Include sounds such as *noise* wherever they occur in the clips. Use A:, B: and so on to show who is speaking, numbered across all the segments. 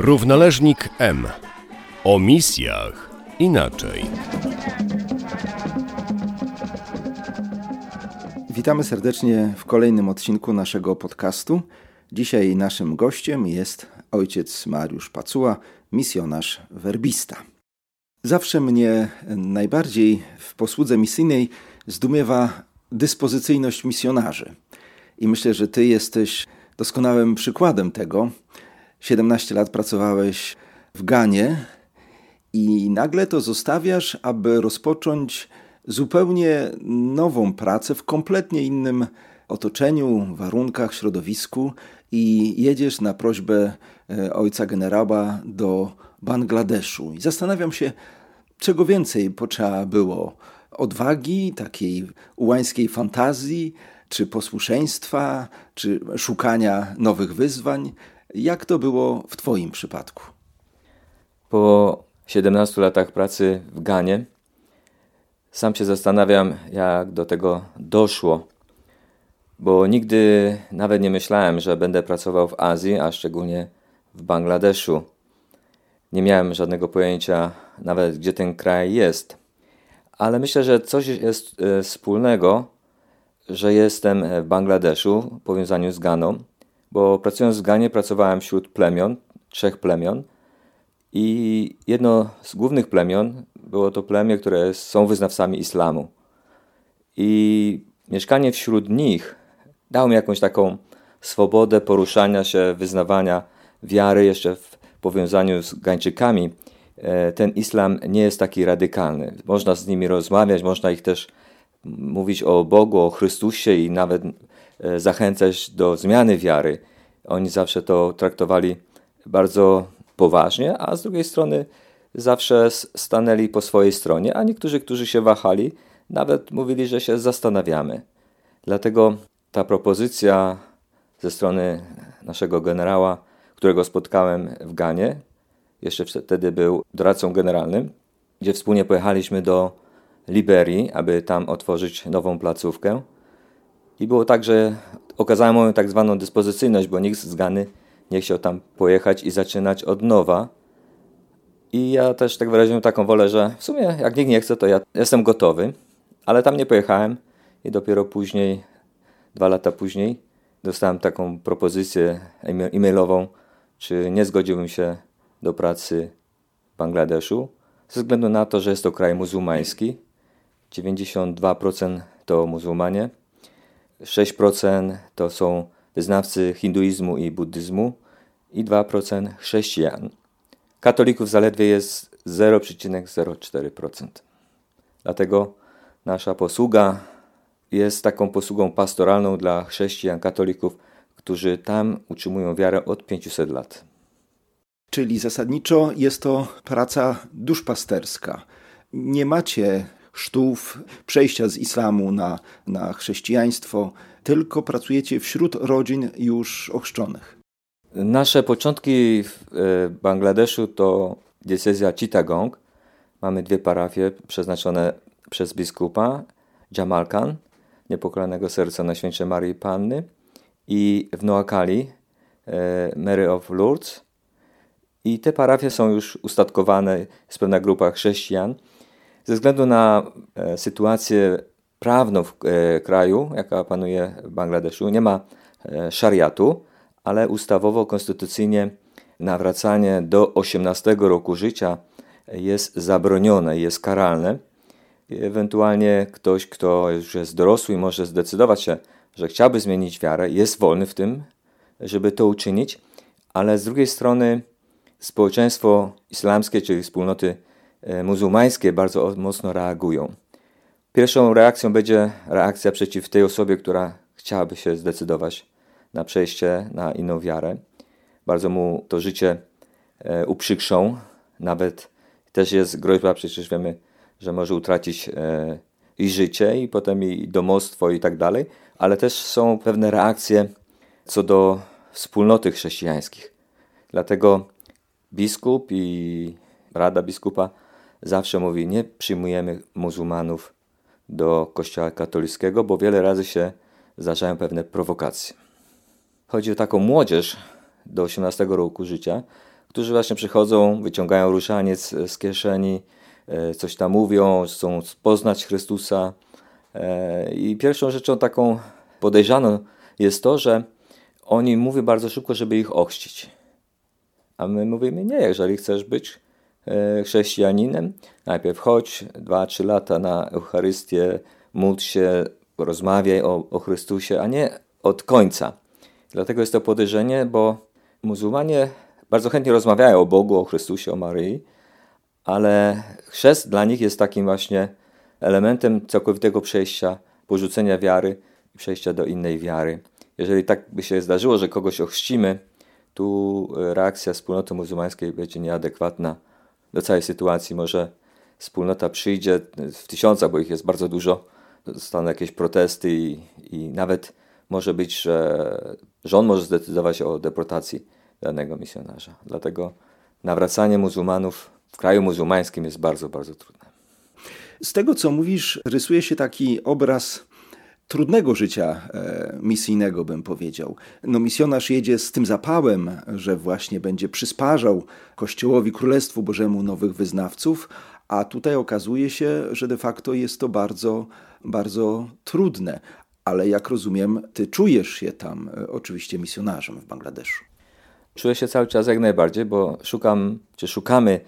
A: Równoleżnik M. O misjach inaczej.
B: Witamy serdecznie w kolejnym odcinku naszego podcastu. Dzisiaj naszym gościem jest ojciec Mariusz Pacuła, misjonarz werbista. Zawsze mnie najbardziej w posłudze misyjnej zdumiewa dyspozycyjność misjonarzy. I myślę, że Ty jesteś doskonałym przykładem tego. 17 lat pracowałeś w Ganie i nagle to zostawiasz, aby rozpocząć zupełnie nową pracę w kompletnie innym otoczeniu, warunkach, środowisku i jedziesz na prośbę e, ojca generała do Bangladeszu. I zastanawiam się, czego więcej potrzeba było odwagi, takiej ułańskiej fantazji, czy posłuszeństwa, czy szukania nowych wyzwań. Jak to było w Twoim przypadku?
C: Po 17 latach pracy w Ganie sam się zastanawiam, jak do tego doszło, bo nigdy nawet nie myślałem, że będę pracował w Azji, a szczególnie w Bangladeszu. Nie miałem żadnego pojęcia nawet, gdzie ten kraj jest. Ale myślę, że coś jest e, wspólnego, że jestem w Bangladeszu w powiązaniu z Ganą, bo pracując w Ganie pracowałem wśród plemion, trzech plemion i jedno z głównych plemion było to plemię, które są wyznawcami islamu. I mieszkanie wśród nich dało mi jakąś taką swobodę poruszania się, wyznawania wiary jeszcze w powiązaniu z Gańczykami. E, ten islam nie jest taki radykalny. Można z nimi rozmawiać, można ich też mówić o Bogu, o Chrystusie i nawet zachęcać do zmiany wiary. Oni zawsze to traktowali bardzo poważnie, a z drugiej strony zawsze stanęli po swojej stronie, a niektórzy, którzy się wahali, nawet mówili, że się zastanawiamy. Dlatego ta propozycja ze strony naszego generała, którego spotkałem w Ganie, jeszcze wtedy był doradcą generalnym, gdzie wspólnie pojechaliśmy do Liberii, aby tam otworzyć nową placówkę. I było tak, że okazałem moją tak zwaną dyspozycyjność, bo nikt z Gany nie chciał tam pojechać i zaczynać od nowa. I ja też tak wyraziłem taką wolę, że w sumie jak nikt nie chce, to ja jestem gotowy. Ale tam nie pojechałem i dopiero później, dwa lata później, dostałem taką propozycję e-mailową, czy nie zgodziłbym się do pracy w Bangladeszu, ze względu na to, że jest to kraj muzułmański. 92% to muzułmanie, 6% to są wyznawcy hinduizmu i buddyzmu i 2% chrześcijan. Katolików zaledwie jest 0,04%. Dlatego nasza posługa jest taką posługą pastoralną dla chrześcijan, katolików, którzy tam utrzymują wiarę od 500 lat.
B: Czyli zasadniczo jest to praca duszpasterska. Nie macie sztów przejścia z islamu na, na chrześcijaństwo, tylko pracujecie wśród rodzin już ochrzczonych.
C: Nasze początki w e, Bangladeszu to diecezja Chittagong. Mamy dwie parafie przeznaczone przez biskupa Jamal Khan, Serca Najświętszej Marii Panny i w Noakali e, Mary of Lourdes. I te parafie są już ustatkowane, jest pewna grupa chrześcijan. Ze względu na e, sytuację prawną w kraju, jaka panuje w Bangladeszu, nie ma szariatu, ale ustawowo, konstytucyjnie nawracanie do 18 roku życia jest zabronione, jest karalne. Ewentualnie ktoś, kto już jest dorosły i może zdecydować się, że chciałby zmienić wiarę, jest wolny w tym, żeby to uczynić, ale z drugiej strony społeczeństwo islamskie, czyli wspólnoty e, muzułmańskie bardzo mocno reagują. Pierwszą reakcją będzie reakcja przeciw tej osobie, która chciałaby się zdecydować na przejście na inną wiarę. Bardzo mu to życie e, uprzykrzą. Nawet też jest groźba, przecież wiemy, że może utracić e, i życie, i potem i domostwo, i tak dalej, ale też są pewne reakcje co do wspólnoty chrześcijańskich. Dlatego biskup i rada biskupa zawsze mówi: Nie przyjmujemy muzułmanów do kościoła katolickiego, bo wiele razy się zdarzają pewne prowokacje. Chodzi o taką młodzież do 18 roku życia, którzy właśnie przychodzą, wyciągają ruszaniec z kieszeni, e, coś tam mówią, chcą poznać Chrystusa. E, I pierwszą rzeczą taką podejrzaną jest to, że oni mówią bardzo szybko, żeby ich ochrzcić. A my mówimy, nie, jeżeli chcesz być chrześcijaninem, najpierw chodź dwa, trzy lata na Eucharystię, módl się, rozmawiaj o, o Chrystusie, a nie od końca. Dlatego jest to podejrzenie, bo muzułmanie bardzo chętnie rozmawiają o Bogu, o Chrystusie, o Maryi, ale chrzest dla nich jest takim właśnie elementem całkowitego przejścia, porzucenia wiary i przejścia do innej wiary. Jeżeli tak by się zdarzyło, że kogoś ochrzcimy, tu reakcja wspólnoty muzułmańskiej będzie nieadekwatna do całej sytuacji. Może wspólnota przyjdzie w tysiącach, bo ich jest bardzo dużo, zostaną jakieś protesty i, i nawet może być, że rząd może zdecydować o deportacji danego misjonarza. Dlatego nawracanie muzułmanów w kraju muzułmańskim jest bardzo, bardzo trudne.
B: Z tego, co mówisz, rysuje się taki obraz trudnego życia e, misyjnego, bym powiedział. No, misjonarz jedzie z tym zapałem, że właśnie będzie przysparzał Kościołowi, Królestwu Bożemu nowych wyznawców, a tutaj okazuje się, że de facto jest to bardzo, bardzo trudne. Ale jak rozumiem, ty czujesz się tam e, oczywiście misjonarzem w Bangladeszu.
C: Czuję się cały czas jak najbardziej, bo szukam, czy szukamy,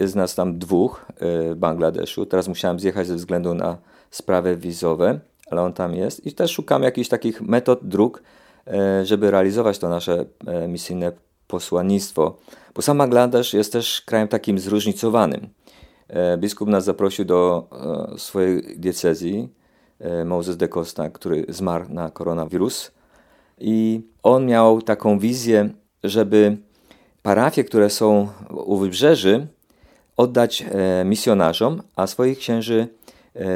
C: jest nas tam dwóch e, w Bangladeszu. Teraz musiałem zjechać ze względu na sprawy wizowe, ale on tam jest. I też szukam jakichś takich metod, dróg, e, żeby realizować to nasze misyjne posłannictwo. Bo sam Bangladesz jest też krajem takim zróżnicowanym. Biskup nas zaprosił do swojej diecezji, E, Moses de Costa, który zmarł na koronawirus. I on miał taką wizję, żeby parafie, które są u wybrzeży, oddać e, misjonarzom, a swoich księży e,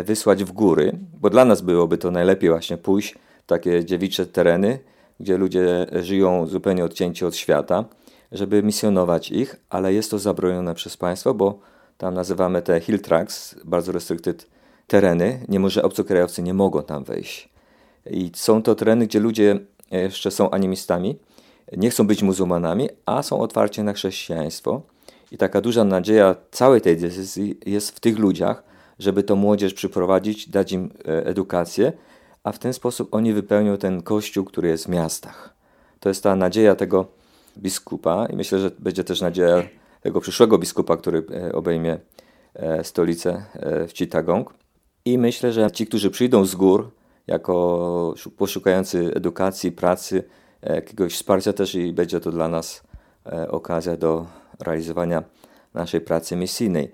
C: wysłać w góry, bo dla nas byłoby to najlepiej właśnie pójść w takie dziewicze tereny, gdzie ludzie żyją zupełnie odcięci od świata, żeby misjonować ich, ale jest to zabronione przez państwo, bo tam nazywamy te hill tracks, bardzo restricted tereny, nie może obcokrajowcy nie mogą tam wejść. I są to tereny, gdzie ludzie jeszcze są animistami, nie chcą być muzułmanami, a są otwarci na chrześcijaństwo. I taka duża nadzieja całej tej decyzji jest w tych ludziach, żeby to młodzież przyprowadzić, dać im e, edukację, a w ten sposób oni wypełnią ten kościół, który jest w miastach. To jest ta nadzieja tego biskupa i myślę, że będzie też nadzieja tego przyszłego biskupa, który e, obejmie e, stolicę w Chittagong. I myślę, że ci, którzy przyjdą z gór, jako poszukający edukacji, pracy, jakiegoś wsparcia też i będzie to dla nas okazja do realizowania naszej pracy misyjnej.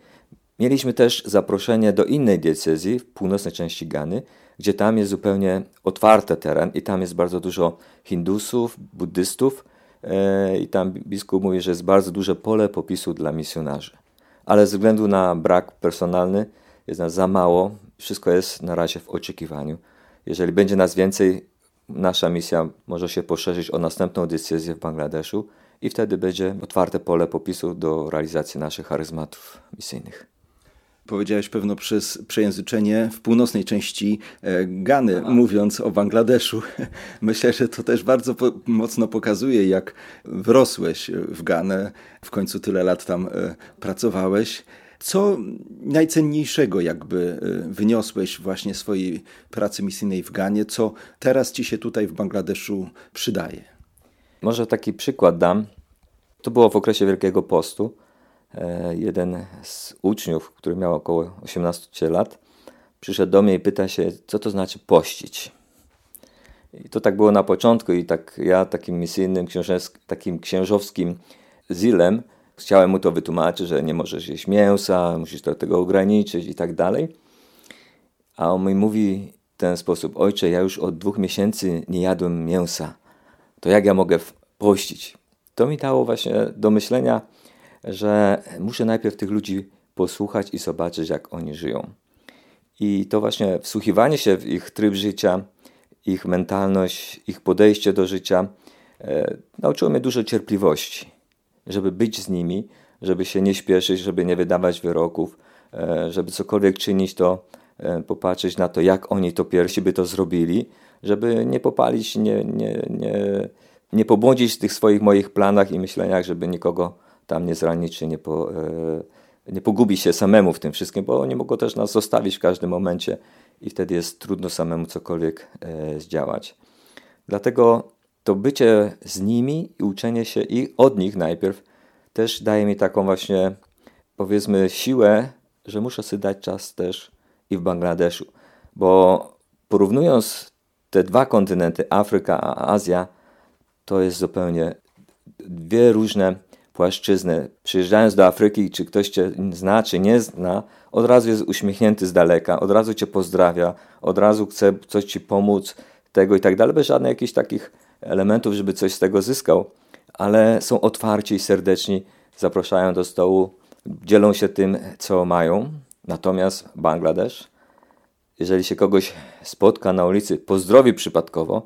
C: Mieliśmy też zaproszenie do innej diecezji w północnej części Gany, gdzie tam jest zupełnie otwarty teren i tam jest bardzo dużo Hindusów, buddystów e, i tam biskup mówi, że jest bardzo duże pole popisu dla misjonarzy. Ale ze względu na brak personalny jest nas za mało, wszystko jest na razie w oczekiwaniu. Jeżeli będzie nas więcej, nasza misja może się poszerzyć o następną decyzję w Bangladeszu i wtedy będzie otwarte pole popisu do realizacji naszych charyzmatów misyjnych.
B: Powiedziałeś pewno przez przejęzyczenie w północnej części e, Gany, Aha. mówiąc o Bangladeszu. *laughs* Myślę, że to też bardzo po mocno pokazuje, jak wrosłeś w Ganę, w końcu tyle lat tam e, pracowałeś. Co najcenniejszego jakby y, wyniosłeś właśnie swojej pracy misyjnej w Ganie, co teraz ci się tutaj w Bangladeszu przydaje?
C: Może taki przykład dam. To było w okresie Wielkiego Postu. E, jeden z uczniów, który miał około 18 lat, przyszedł do mnie i pyta się, co to znaczy pościć. I to tak było na początku i tak ja takim misyjnym, takim księżowskim zilem Chciałem mu to wytłumaczyć, że nie możesz jeść mięsa, musisz do tego ograniczyć i tak dalej. A on mi mówi w ten sposób: Ojcze, ja już od dwóch miesięcy nie jadłem mięsa. To jak ja mogę pościć? To mi dało właśnie do myślenia, że muszę najpierw tych ludzi posłuchać i zobaczyć, jak oni żyją. I to właśnie wsłuchiwanie się w ich tryb życia, ich mentalność, ich podejście do życia e, nauczyło mnie dużo cierpliwości żeby być z nimi, żeby się nie śpieszyć, żeby nie wydawać wyroków, e, żeby cokolwiek czynić, to e, popatrzeć na to, jak oni to pierwsi by to zrobili, żeby nie popalić, nie, nie, nie, nie pobłądzić w tych swoich moich planach i myśleniach, żeby nikogo tam nie zranić, czy nie, po, e, nie pogubi się samemu w tym wszystkim, bo oni mogą też nas zostawić w każdym momencie i wtedy jest trudno samemu cokolwiek e, zdziałać. Dlatego to bycie z nimi i uczenie się i od nich najpierw też daje mi taką właśnie, powiedzmy, siłę, że muszę sobie dać czas też i w Bangladeszu. Bo porównując te dwa kontynenty, Afryka a Azja, to jest zupełnie dwie różne płaszczyzny. Przyjeżdżając do Afryki, czy ktoś cię zna, czy nie zna, od razu jest uśmiechnięty z daleka, od razu cię pozdrawia, od razu chce coś ci pomóc, tego i tak dalej, bez żadnych jakichś takich elementów, żeby coś z tego zyskał, ale są otwarci i serdeczni, zapraszają do stołu, dzielą się tym, co mają. Natomiast Bangladesz, jeżeli się kogoś spotka na ulicy, pozdrowi przypadkowo,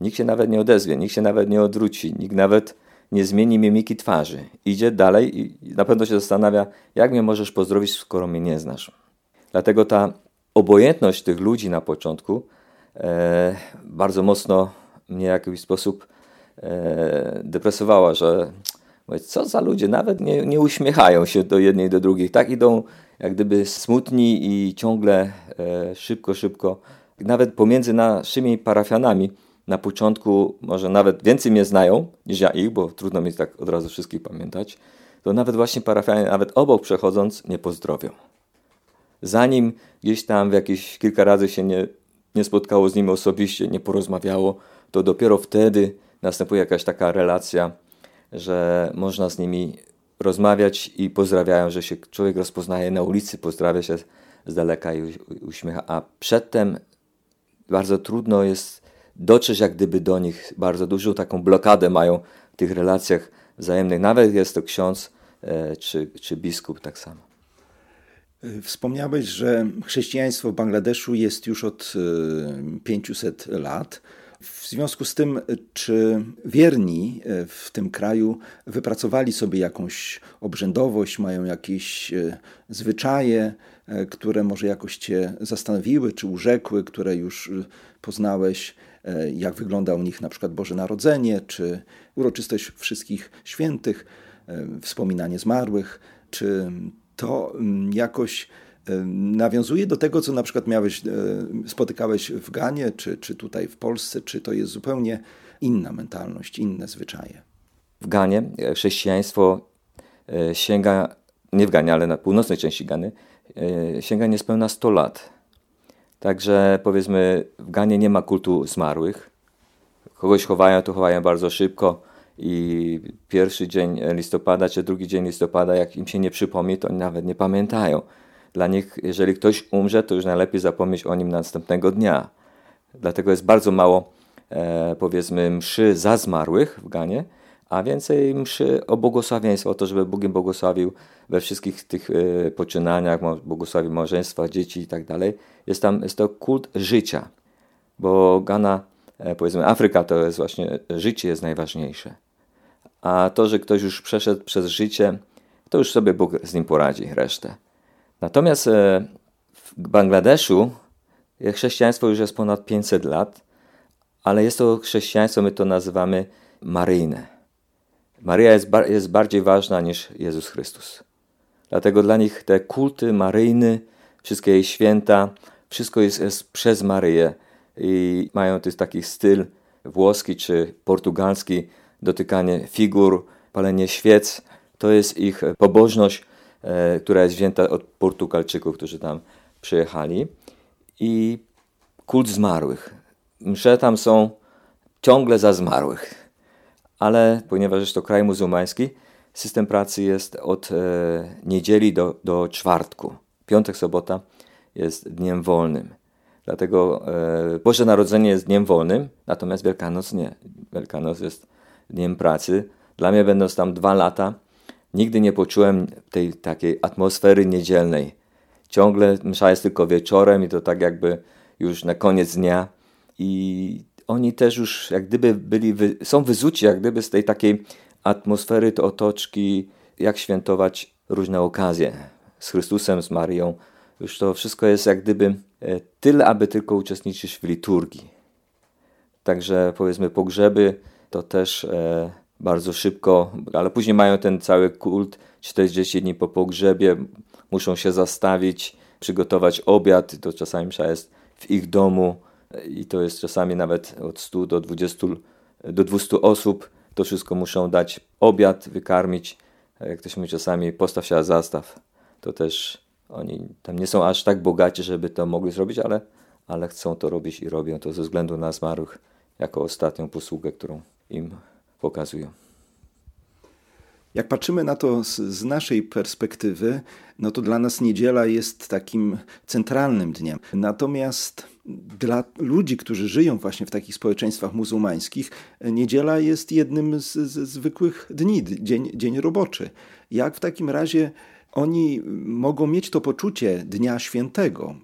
C: nikt się nawet nie odezwie, nikt się nawet nie odwróci, nikt nawet nie zmieni mimiki twarzy. Idzie dalej i na pewno się zastanawia, jak mnie możesz pozdrowić, skoro mnie nie znasz. Dlatego ta obojętność tych ludzi na początku e, bardzo mocno mnie w jakiś sposób e, depresowała, że co za ludzie, nawet nie, nie uśmiechają się do jednej, do drugiej. Tak idą jak gdyby smutni i ciągle e, szybko, szybko. Nawet pomiędzy naszymi parafianami na początku może nawet więcej mnie znają niż ja ich, bo trudno mi tak od razu wszystkich pamiętać, to nawet właśnie parafianie, nawet obok przechodząc, nie pozdrowią. Zanim gdzieś tam w jakieś kilka razy się nie, nie spotkało z nimi osobiście, nie porozmawiało, to dopiero wtedy następuje jakaś taka relacja, że można z nimi rozmawiać i pozdrawiają, że się człowiek rozpoznaje na ulicy, pozdrawia się z daleka i uśmiecha, a przedtem bardzo trudno jest dotrzeć jak gdyby do nich, bardzo dużą taką blokadę mają w tych relacjach wzajemnych, nawet jest to ksiądz e, czy, czy biskup tak samo.
B: Wspomniałeś, że chrześcijaństwo w Bangladeszu jest już od 500 e, lat. W związku z tym, czy wierni e, w tym kraju wypracowali sobie jakąś obrzędowość, mają jakieś zwyczaje, które może jakoś Cię zastanowiły, czy urzekły, które już poznałeś, jak wygląda u nich na przykład Boże Narodzenie, czy uroczystość wszystkich świętych, wspominanie zmarłych, czy to mm, jakoś nawiązuje do tego, co na przykład miałeś, e, spotykałeś w Ganie, czy, czy tutaj w Polsce, czy to jest zupełnie inna mentalność, inne zwyczaje?
C: W Ganie e, chrześcijaństwo e, sięga, nie w Ganie, ale na północnej części Gany, sięga niespełna 100 lat. Także powiedzmy, w Ganie nie ma kultu zmarłych. Kogoś chowają, to chowają bardzo szybko i pierwszy dzień listopada, czy drugi dzień listopada, jak im się nie przypomni, to oni nawet nie pamiętają. Dla nich, jeżeli ktoś umrze, to już najlepiej zapomnieć o nim następnego dnia. Dlatego jest bardzo mało, e, powiedzmy, mszy za zmarłych w Ganie, a więcej mszy o błogosławieństwo, o to, żeby Bóg błogosławił we wszystkich tych e, poczynaniach, błogosławił małżeństwa, dzieci i tak dalej. Jest tam, jest to kult życia, bo Gana, e, powiedzmy Afryka to jest właśnie, życie jest najważniejsze. A to, że ktoś już przeszedł przez życie, to już sobie Bóg z nim poradzi resztę. Natomiast e, w Bangladeszu chrześcijaństwo już jest ponad 500 lat, ale jest to chrześcijaństwo, my to nazywamy maryjne. Maryja jest, jest bardziej ważna niż Jezus Chrystus. Dlatego dla nich te kulty maryjne, wszystkie jej święta, wszystko jest, jest przez Maryję i mają też taki styl włoski czy portugalski, dotykanie figur, palenie świec. To jest ich pobożność, E, która jest wzięta od Portugalczyków, którzy tam przyjechali. I kult zmarłych. Msze tam są ciągle za zmarłych. Ale ponieważ jest to kraj muzułmański, system pracy jest od e, niedzieli do, do czwartku. Piątek, sobota jest dniem wolnym. Dlatego e, Boże Narodzenie jest dniem wolnym, natomiast Wielkanoc nie. Wielkanoc jest dniem pracy. Dla mnie będąc tam dwa lata, Nigdy nie poczułem tej takiej atmosfery niedzielnej. Ciągle msza jest tylko wieczorem i to tak jakby już na koniec dnia. I oni też już jak gdyby byli, są wyzuci jak gdyby z tej takiej atmosfery, to otoczki, jak świętować różne okazje z Chrystusem, z Marią. Już to wszystko jest jak gdyby e, tyle, aby tylko uczestniczyć w liturgii. Także powiedzmy pogrzeby to też e, bardzo szybko, ale później mają ten cały kult 40 dni po pogrzebie, muszą się zastawić, przygotować obiad, to czasami msza jest w ich domu i to jest czasami nawet od 100 do 20 do 200 osób. To wszystko muszą dać obiad, wykarmić. Jak ktoś mówi czasami postaw się, zastaw. To też oni tam nie są aż tak bogaci, żeby to mogli zrobić, ale, ale chcą to robić i robią to ze względu na zmarłych jako ostatnią posługę, którą im pokazują.
B: Jak patrzymy na to z, z, naszej perspektywy, no to dla nas niedziela jest takim centralnym dniem. Natomiast dla ludzi, którzy żyją właśnie w takich społeczeństwach muzułmańskich, niedziela jest jednym z, z zwykłych dni, dzień, dzień roboczy. Jak w takim razie oni mogą mieć to poczucie dnia świętego?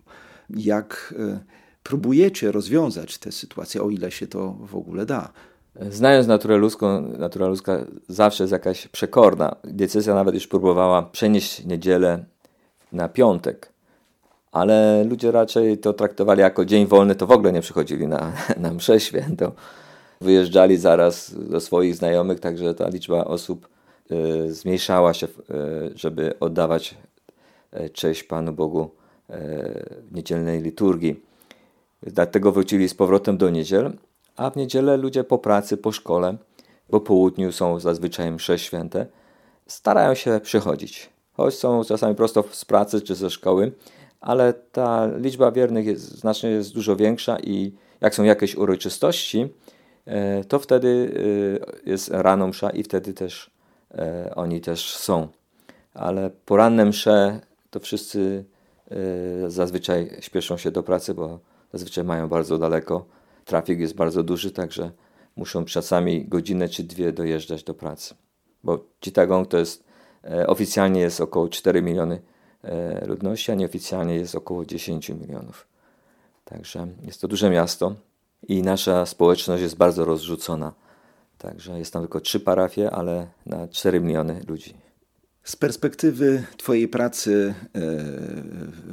B: Jak e, próbujecie rozwiązać tę sytuację, o ile się to w ogóle da?
C: Znając naturę ludzką, natura ludzka zawsze jest jakaś przekorna. Decyzja nawet już próbowała przenieść niedzielę na piątek, ale ludzie raczej to traktowali jako dzień wolny, to w ogóle nie przychodzili na, *laughs* na mszę świętą. Wyjeżdżali zaraz do swoich znajomych, także ta liczba osób y, zmniejszała się, y, żeby oddawać y, cześć Panu Bogu w niedzielnej liturgii. Dlatego wrócili z powrotem do niedziel, a w niedzielę ludzie po pracy, po szkole, po południu są zazwyczaj msze święte, starają się przychodzić. Choć są czasami prosto z pracy czy ze szkoły, ale ta liczba wiernych jest znacznie jest dużo większa i jak są jakieś uroczystości, e, to wtedy e, jest rano msza i wtedy też e, oni też są. Ale poranne msze to wszyscy zazwyczaj śpieszą się do pracy, bo zazwyczaj mają bardzo daleko trafik jest bardzo duży, także muszą czasami godzinę czy dwie dojeżdżać do pracy. Bo Chittagong to jest, e, oficjalnie jest około 4 miliony e, ludności, a nieoficjalnie jest około 10 milionów. Także jest to duże miasto i nasza społeczność jest bardzo rozrzucona. Także jest tam tylko trzy parafie, ale na 4 miliony ludzi.
B: Z perspektywy Twojej pracy e,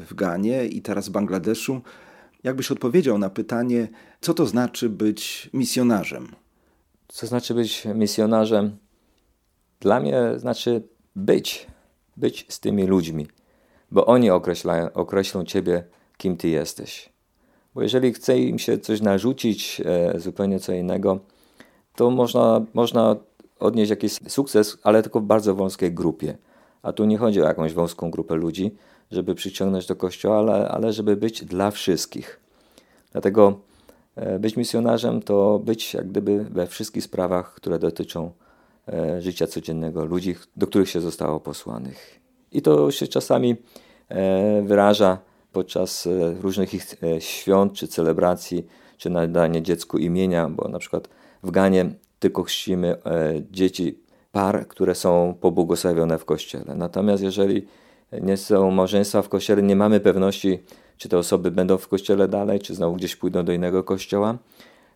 B: w Ganie i teraz w Bangladeszu, Jakbyś odpowiedział na pytanie, co to znaczy być misjonarzem?
C: Co znaczy być misjonarzem? Dla mnie znaczy być, być z tymi ludźmi, bo oni określają, określą ciebie, kim ty jesteś. Bo jeżeli chce im się coś narzucić, e, zupełnie co innego, to można, można odnieść jakiś sukces, ale tylko w bardzo wąskiej grupie. A tu nie chodzi o jakąś wąską grupę ludzi, żeby przyciągnąć do kościoła, ale, ale żeby być dla wszystkich. Dlatego e, być misjonarzem to być jak gdyby we wszystkich sprawach, które dotyczą e, życia codziennego ludzi, do których się zostało posłanych. I to się czasami e, wyraża podczas różnych ich świąt czy celebracji, czy nadanie dziecku imienia, bo na przykład w Ganie tylko chrzcimy dzieci par, które są pobłogosławione w kościele. Natomiast jeżeli nie są małżeństwa w kościele, nie mamy pewności, czy te osoby będą w kościele dalej, czy znowu gdzieś pójdą do innego kościoła.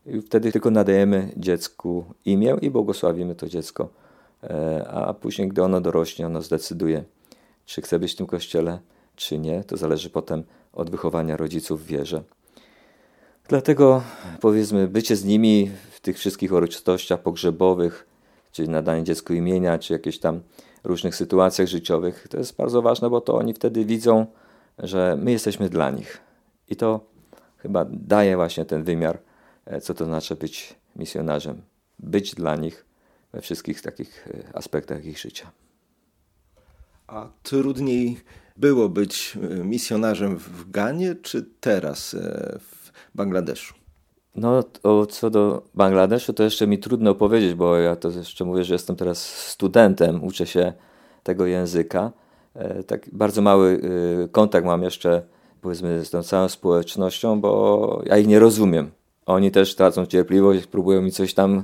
C: I wtedy tylko nadajemy dziecku imię i błogosławimy to dziecko. E, a później, gdy ono dorośnie, ono zdecyduje, czy chce być w tym kościele, czy nie. To zależy potem od wychowania rodziców w wierze. Dlatego powiedzmy, bycie z nimi w tych wszystkich uroczystościach pogrzebowych, czy nadanie dziecku imienia, czy jakieś tam różnych sytuacjach życiowych. To jest bardzo ważne, bo to oni wtedy widzą, że my jesteśmy dla nich. I to chyba daje właśnie ten wymiar, e, co to znaczy być misjonarzem. Być dla nich we wszystkich takich e, aspektach ich życia.
B: A trudniej było być e, misjonarzem w Ganie, czy teraz w Bangladeszu?
C: No, to, co do Bangladeszu, to jeszcze mi trudno powiedzieć, bo ja to jeszcze mówię, że jestem teraz studentem, uczę się tego języka. E, tak bardzo mały e, kontakt mam jeszcze powiedzmy z tą całą społecznością, bo ja ich nie rozumiem. Oni też tracą cierpliwość, próbują mi coś tam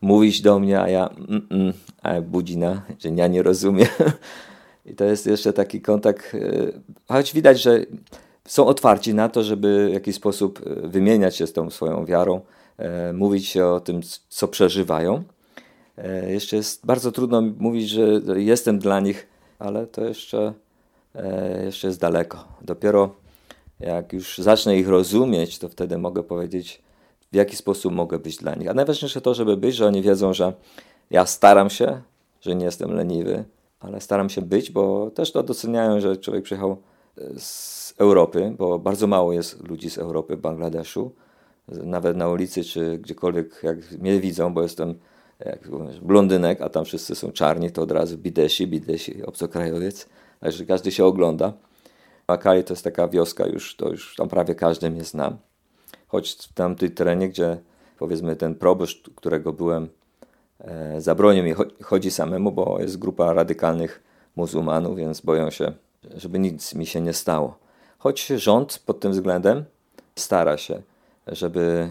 C: mówić do mnie, a ja mm, mm, a budzina, że ja nie rozumiem. *laughs* I to jest jeszcze taki kontakt, e, choć widać, że są otwarci na to, żeby w jakiś sposób e, wymieniać się z tą swoją wiarą, e, mówić o tym, co przeżywają. E, jeszcze jest bardzo trudno mówić, że jestem dla nich, ale to jeszcze, jeszcze jest daleko. Dopiero jak już zacznę ich rozumieć, to wtedy mogę powiedzieć, w jaki sposób mogę być dla nich. A najważniejsze to, żeby być, że oni wiedzą, że Ja staram się, że nie jestem leniwy, ale staram się być, bo też to doceniają, że człowiek przyjechał z Europy, bo bardzo mało jest ludzi z Europy Bangladeszu. Nawet na ulicy czy gdziekolwiek, jak mnie widzą, bo jestem jak mówisz, blondynek, a tam wszyscy są czarni, to od razu bidesi, bidesi, obcokrajowiec. Także każdy się ogląda. Makali to jest taka wioska już, to już tam prawie każdy mnie zna. Choć w tamtej terenie, gdzie powiedzmy ten proboszcz, którego byłem, e, zabronił mi chodzi samemu, bo jest grupa radykalnych muzułmanów, więc boją się, żeby nic mi się nie stało. Choć rząd pod tym względem stara się, żeby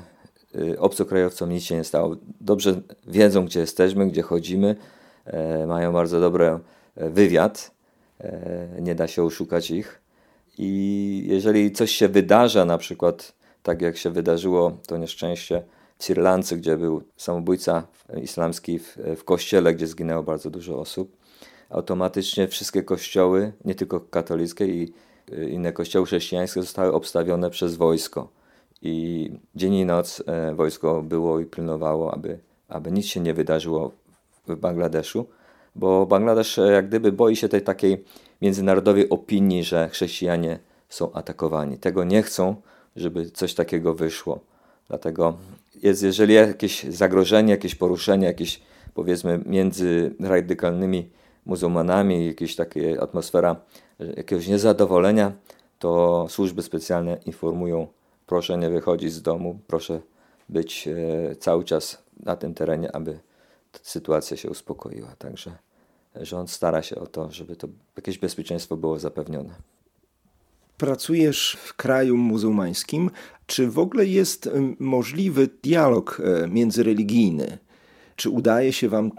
C: y, obcokrajowcom nic się nie stało. Dobrze wiedzą, gdzie jesteśmy, gdzie chodzimy, e, mają bardzo dobry e, wywiad, nie da się oszukać ich. I jeżeli coś się wydarza, na przykład tak jak się wydarzyło to nieszczęście w Sri Lance, gdzie był samobójca islamski w, w kościele, gdzie zginęło bardzo dużo osób, automatycznie wszystkie kościoły, nie tylko katolickie i y, inne kościoły chrześcijańskie zostały obstawione przez wojsko. I dzień i noc e, wojsko było i pilnowało, aby, aby nic się nie wydarzyło w Bangladeszu, bo Bangladesz e, jak gdyby boi się tej takiej międzynarodowej opinii, że chrześcijanie są atakowani. Tego nie chcą, żeby coś takiego wyszło. Dlatego jest, jeżeli jakieś zagrożenie, jakieś poruszenie, jakieś powiedzmy między radykalnymi muzułmanami, jakaś taka atmosfera jakiegoś niezadowolenia, to służby specjalne informują, proszę nie wychodzić z domu, proszę być e, cały czas na tym terenie, aby sytuacja się uspokoiła. Także rząd stara się o to, żeby to jakieś bezpieczeństwo było zapewnione.
B: Pracujesz w kraju muzułmańskim. Czy w ogóle jest możliwy dialog e, międzyreligijny? Czy udaje się Wam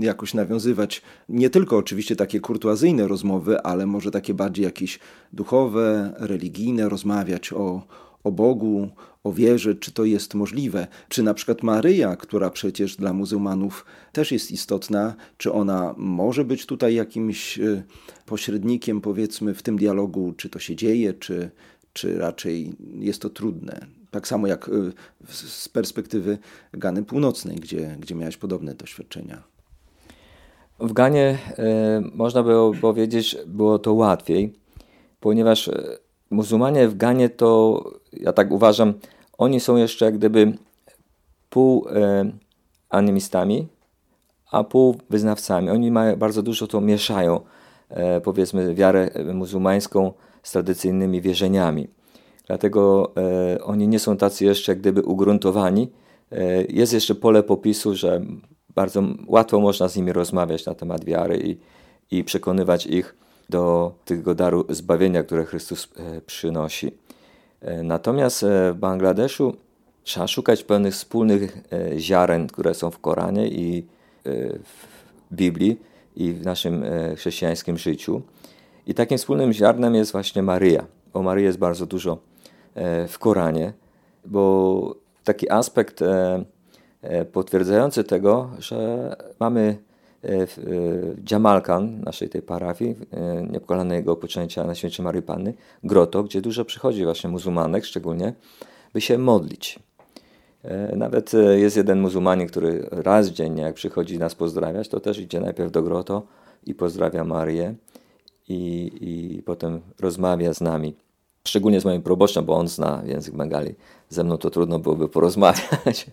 B: jakoś nawiązywać nie tylko oczywiście takie kurtuazyjne rozmowy, ale może takie bardziej jakieś duchowe, religijne, rozmawiać o, o Bogu, o wierze, czy to jest możliwe. Czy na przykład Maryja, która przecież dla muzułmanów też jest istotna, czy ona może być tutaj jakimś e, pośrednikiem, powiedzmy, w tym dialogu, czy to się dzieje, czy, czy raczej jest to trudne. Tak samo jak e, z perspektywy Gany Północnej, gdzie, gdzie miałeś podobne doświadczenia.
C: W Ganie e, można było powiedzieć, było to łatwiej, ponieważ muzułmanie w Ganie to, ja tak uważam, oni są jeszcze jak gdyby pół animistami, a pół wyznawcami. Oni mają bardzo dużo to mieszają, powiedzmy, wiarę muzułmańską z tradycyjnymi wierzeniami. Dlatego e, oni nie są tacy jeszcze gdyby ugruntowani. E, jest jeszcze pole popisu, że bardzo łatwo można z nimi rozmawiać na temat wiary i, i przekonywać ich do tego daru zbawienia, które Chrystus e, przynosi. Natomiast w Bangladeszu trzeba szukać pewnych wspólnych ziaren, które są w Koranie i w Biblii i w naszym chrześcijańskim życiu. I takim wspólnym ziarnem jest właśnie Maryja. O Maryi jest bardzo dużo w Koranie, bo taki aspekt potwierdzający tego, że mamy E, Dżamalkan, naszej tej parafii, e, niepokalanego poczęcia na święcie Maryi Panny, groto, gdzie dużo przychodzi właśnie muzułmanek szczególnie, by się modlić. E, nawet jest jeden muzułmanin, który raz dziennie, jak przychodzi nas pozdrawiać, to też idzie najpierw do groto i pozdrawia Marię i, i potem rozmawia z nami. Szczególnie z moim proboszczem, bo on zna język Bengali. Ze mną to trudno byłoby porozmawiać. *laughs*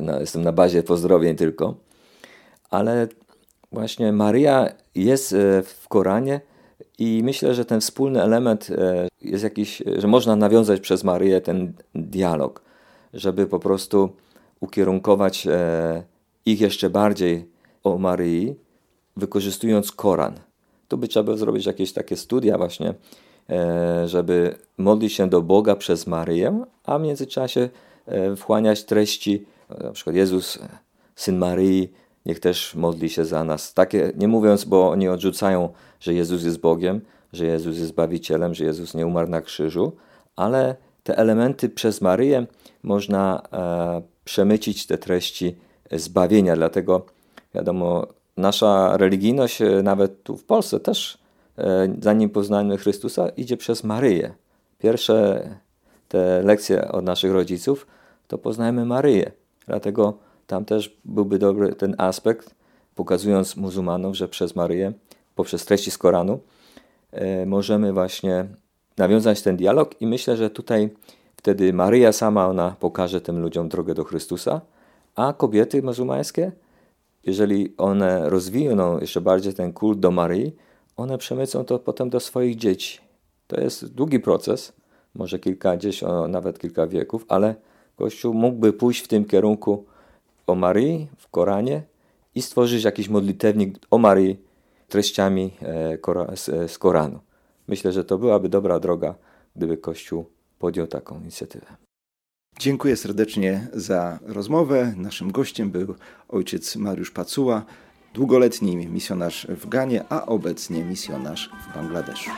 C: No, jestem na bazie pozdrowień tylko ale właśnie Maria jest e, w Koranie i myślę, że ten wspólny element e, jest jakiś, że można nawiązać przez Maryję ten dialog, żeby po prostu ukierunkować e, ich jeszcze bardziej o Maryi, wykorzystując Koran. Tu by trzeba było zrobić jakieś takie studia właśnie, żeby modlić się do Boga przez Maryję, a w międzyczasie wchłaniać treści, na przykład Jezus, Syn Maryi, niech też modli się za nas. Takie, nie mówiąc, bo oni odrzucają, że Jezus jest Bogiem, że Jezus jest Zbawicielem, że Jezus nie umarł na krzyżu, ale te elementy przez Maryję można e, przemycić te treści zbawienia. Dlatego, wiadomo, nasza religijność, e, nawet tu w Polsce też, e, zanim poznajmy Chrystusa, idzie przez Maryję. Pierwsze te lekcje od naszych rodziców to poznajmy Maryję. Dlatego tam też byłby dobry ten aspekt, pokazując muzułmanom, że przez Maryję, poprzez treści z Koranu, e, możemy właśnie nawiązać ten dialog i myślę, że tutaj wtedy Maryja sama ona pokaże tym ludziom drogę do Chrystusa, a kobiety muzułmańskie, jeżeli one rozwiną jeszcze bardziej ten kult do Maryi, one przemycą to potem do swoich dzieci. To jest długi proces, może kilkadziesiąt, nawet kilka wieków, ale Kościół mógłby pójść w tym kierunku o Maryi w Koranie i stworzyć jakiś modlitewnik o Maryi treściami e, z Koranu. Myślę, że to byłaby dobra droga, gdyby Kościół podjął taką inicjatywę.
B: Dziękuję serdecznie za rozmowę. Naszym gościem był ojciec Mariusz Pacuła, długoletni misjonarz w Ganie, a obecnie misjonarz w Bangladeszu.